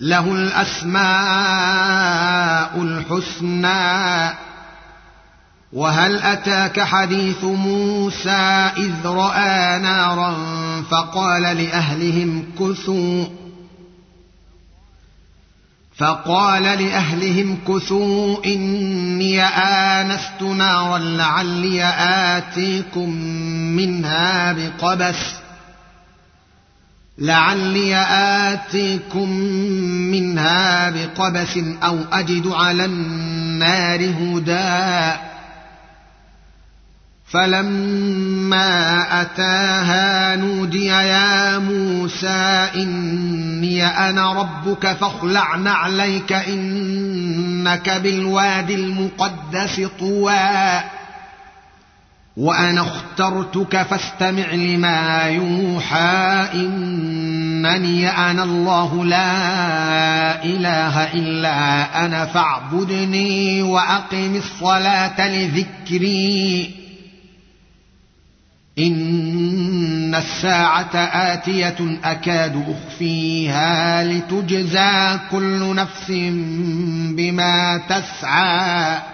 له الأسماء الحسنى. وهل أتاك حديث موسى إذ رأى نارا فقال لأهلهم كثوا؟ فقال لأهلهم كثوا إني آنست نارا لعلي آتيكم منها بقبس. لعلي آتيكم منها بقبس أو أجد على النار هدى. فلما أتاها نودي يا موسى إني أنا ربك فاخلع نعليك إنك بالواد المقدس طوى. وأنا اخترتك فاستمع لما يوحى إنني أنا الله لا إله إلا أنا فاعبدني وأقم الصلاة لذكري. إن الساعة آتية أكاد أخفيها لتجزى كل نفس بما تسعى.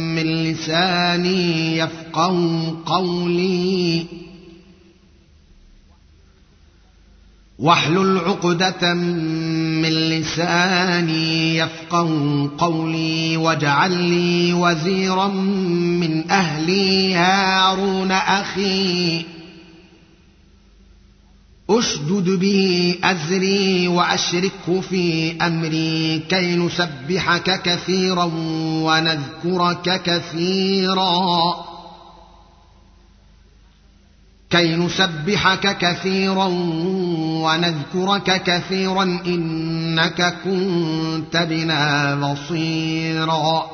لساني يفقه قولي. واحلل عقدة من لساني يفقه قولي واجعل لي وزيرا من أهلي هارون أخي. أشدد به أزري وأشركه في أمري كي نسبحك كثيرا ونذكرك كثيرا. كي نسبحك كثيرا ونذكرك كثيرا إنك كنت بنا بصيرا.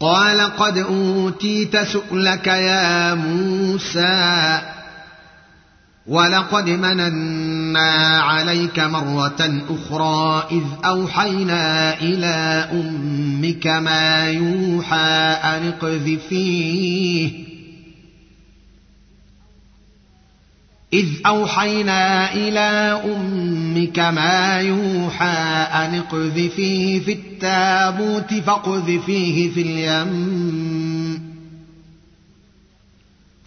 قال قد أوتيت سؤلك يا موسى ولقد مننا عليك مرة أخرى إذ أوحينا إلى أمك ما يوحى أن اقذفيه إذ أوحينا إلى أمك ما يوحى أن اقذفيه في التابوت فاقذفيه في اليم.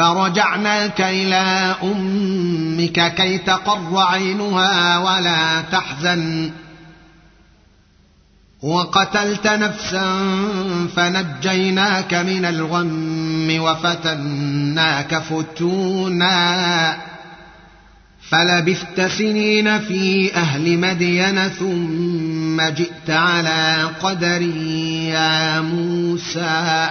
فرجعناك إلى أمك كي تقر عينها ولا تحزن. وقتلت نفسا فنجيناك من الغم وفتناك فتونا. فلبثت سنين في أهل مدين ثم جئت على قدر يا موسى.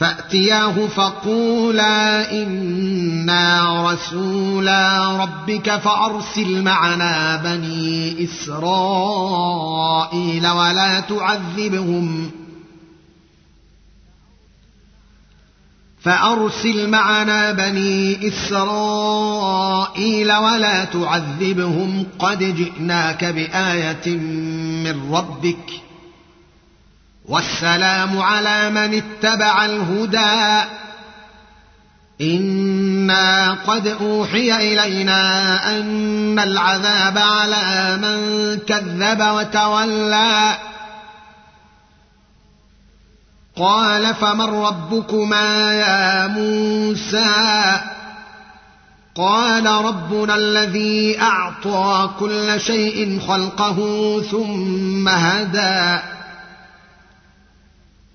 فأتياه فقولا إنا رسولا ربك فأرسل معنا بني إسرائيل ولا تعذبهم. فأرسل معنا بني إسرائيل ولا تعذبهم. قد جئناك بآية من ربك. والسلام على من اتبع الهدى. إنا قد أوحي إلينا أن العذاب على من كذب وتولى. قال فمن ربكما يا موسى؟ قال ربنا الذي أعطى كل شيء خلقه ثم هدى.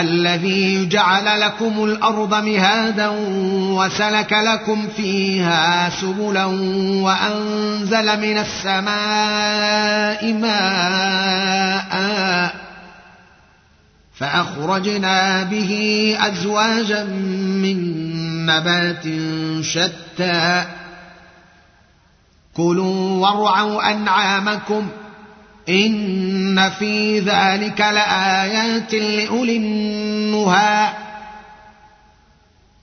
الذي جعل لكم الأرض مهادا وسلك لكم فيها سبلا وأنزل من السماء ماء فأخرجنا به أزواجا من نبات شتى. كلوا وارعوا أنعامكم إن في ذلك لآيات لأولي النهى.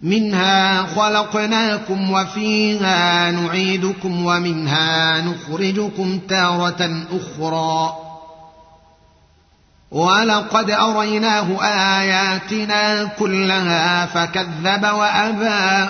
منها خلقناكم وفيها نعيدكم ومنها نخرجكم تارة أخرى. ولقد أريناه آياتنا كلها فكذب وأبى.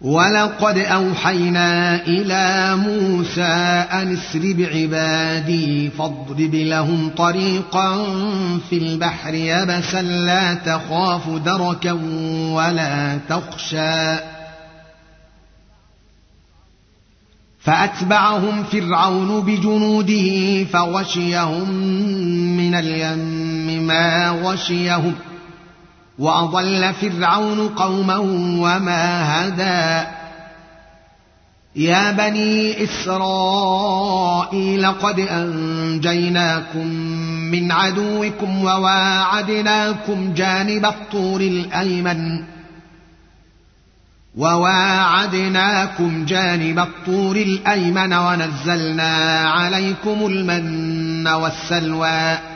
ولقد أوحينا إلى موسى أن اسر بعبادي فاضرب لهم طريقا في البحر يبسا لا تخاف دركا ولا تخشى. فأتبعهم فرعون بجنوده فغشيهم من اليم ما غشيهم وأضل فرعون قومه وما هدى. يا بني إسرائيل قد أنجيناكم من عدوكم وواعدناكم جانب الطور الأيمن. وواعدناكم جانب الطور الأيمن ونزلنا عليكم المن والسلوى.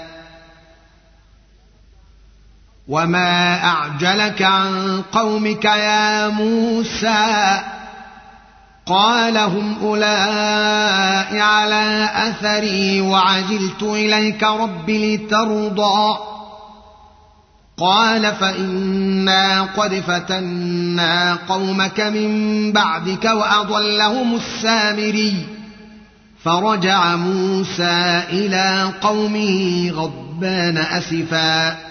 وما اعجلك عن قومك يا موسى قال هم أولئك على أثري وعجلت إليك رب لترضى قال فإنا قد فتنا قومك من بعدك وأضلهم السامري فرجع موسى إلى قومه غضبان أسفا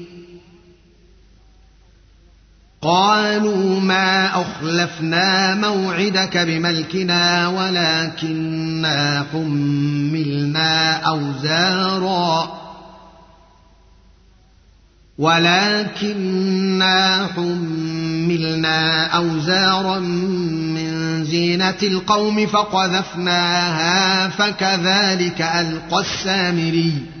قالوا ما أخلفنا موعدك بملكنا ولكنا حملنا أوزارا. ولكنا حملنا أوزارا من زينة القوم فقذفناها فكذلك ألقى السامري.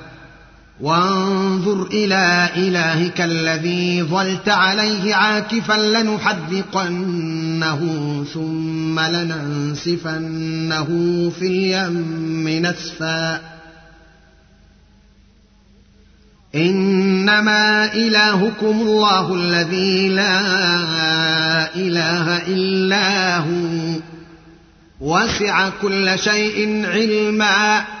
وانظر إلى إلهك الذي ظلت عليه عاكفا لنحذقنه ثم لننسفنه في اليم نسفا. إنما إلهكم الله الذي لا إله إلا هو. وسع كل شيء علما.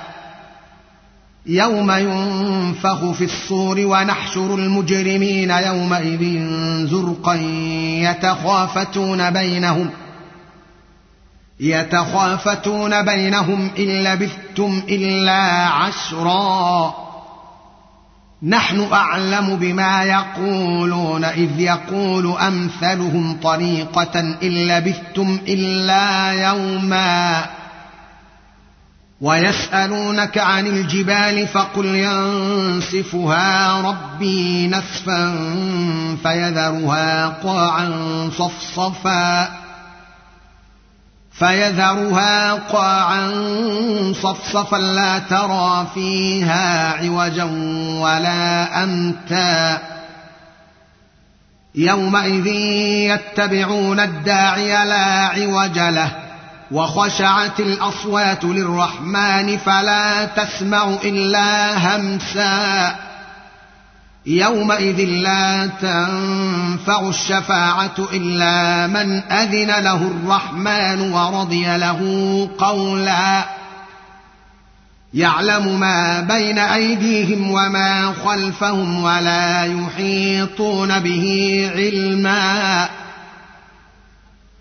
يوم ينفخ في الصور ونحشر المجرمين يومئذ زرقا يتخافتون بينهم يتخافتون بينهم إن لبثتم إلا عشرا. نحن أعلم بما يقولون إذ يقول أمثلهم طريقة إن لبثتم إلا يوما. ويسألونك عن الجبال فقل ينسفها ربي نسفا فيذرها قاعا صفصفا فيذرها قاعا صفصفا لا ترى فيها عوجا ولا أمتا يومئذ يتبعون الداعي لا عوج له وخشعت الأصوات للرحمن فلا تسمع إلا همسا. يومئذ لا تنفع الشفاعة إلا من أذن له الرحمن ورضي له قولا. يعلم ما بين أيديهم وما خلفهم ولا يحيطون به علما.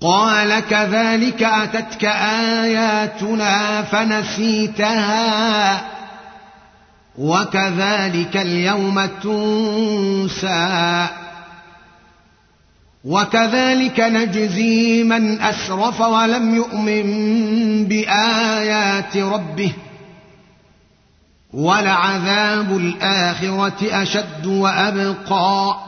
قال كذلك أتتك آياتنا فنسيتها وكذلك اليوم تنسى وكذلك نجزي من أسرف ولم يؤمن بآيات ربه ولعذاب الآخرة أشد وأبقى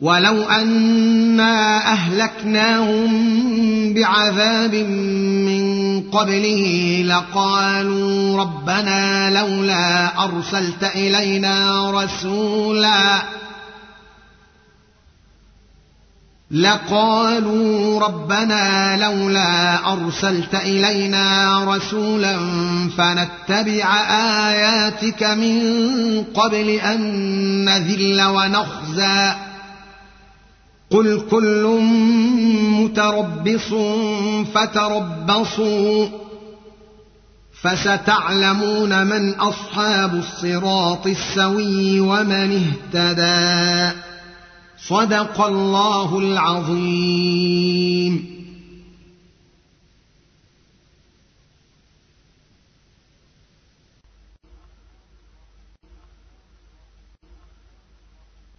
ولو أنا أهلكناهم بعذاب من قبله لقالوا ربنا لولا أرسلت إلينا رسولا لقالوا ربنا لولا أرسلت إلينا رسولا فنتبع آياتك من قبل أن نذل ونخزى. قل كل متربص فتربصوا فستعلمون من اصحاب الصراط السوي ومن اهتدى صدق الله العظيم